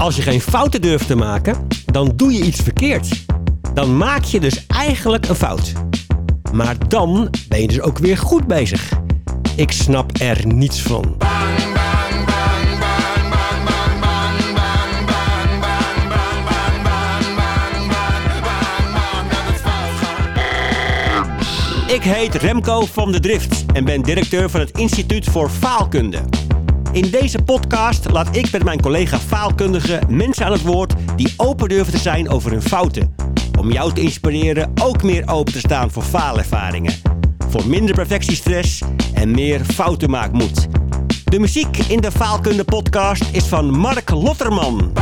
Als je geen fouten durft te maken, dan doe je iets verkeerd. Dan maak je dus eigenlijk een fout. Maar dan ben je dus ook weer goed bezig. Ik snap er niets van. Ik heet Remco van de Drift en ben directeur van het Instituut voor Faalkunde. In deze podcast laat ik met mijn collega faalkundigen mensen aan het woord die open durven te zijn over hun fouten. Om jou te inspireren ook meer open te staan voor faalervaringen. Voor minder perfectiestress en meer foutenmaakmoed. De muziek in de Faalkunde podcast is van Mark Lotterman.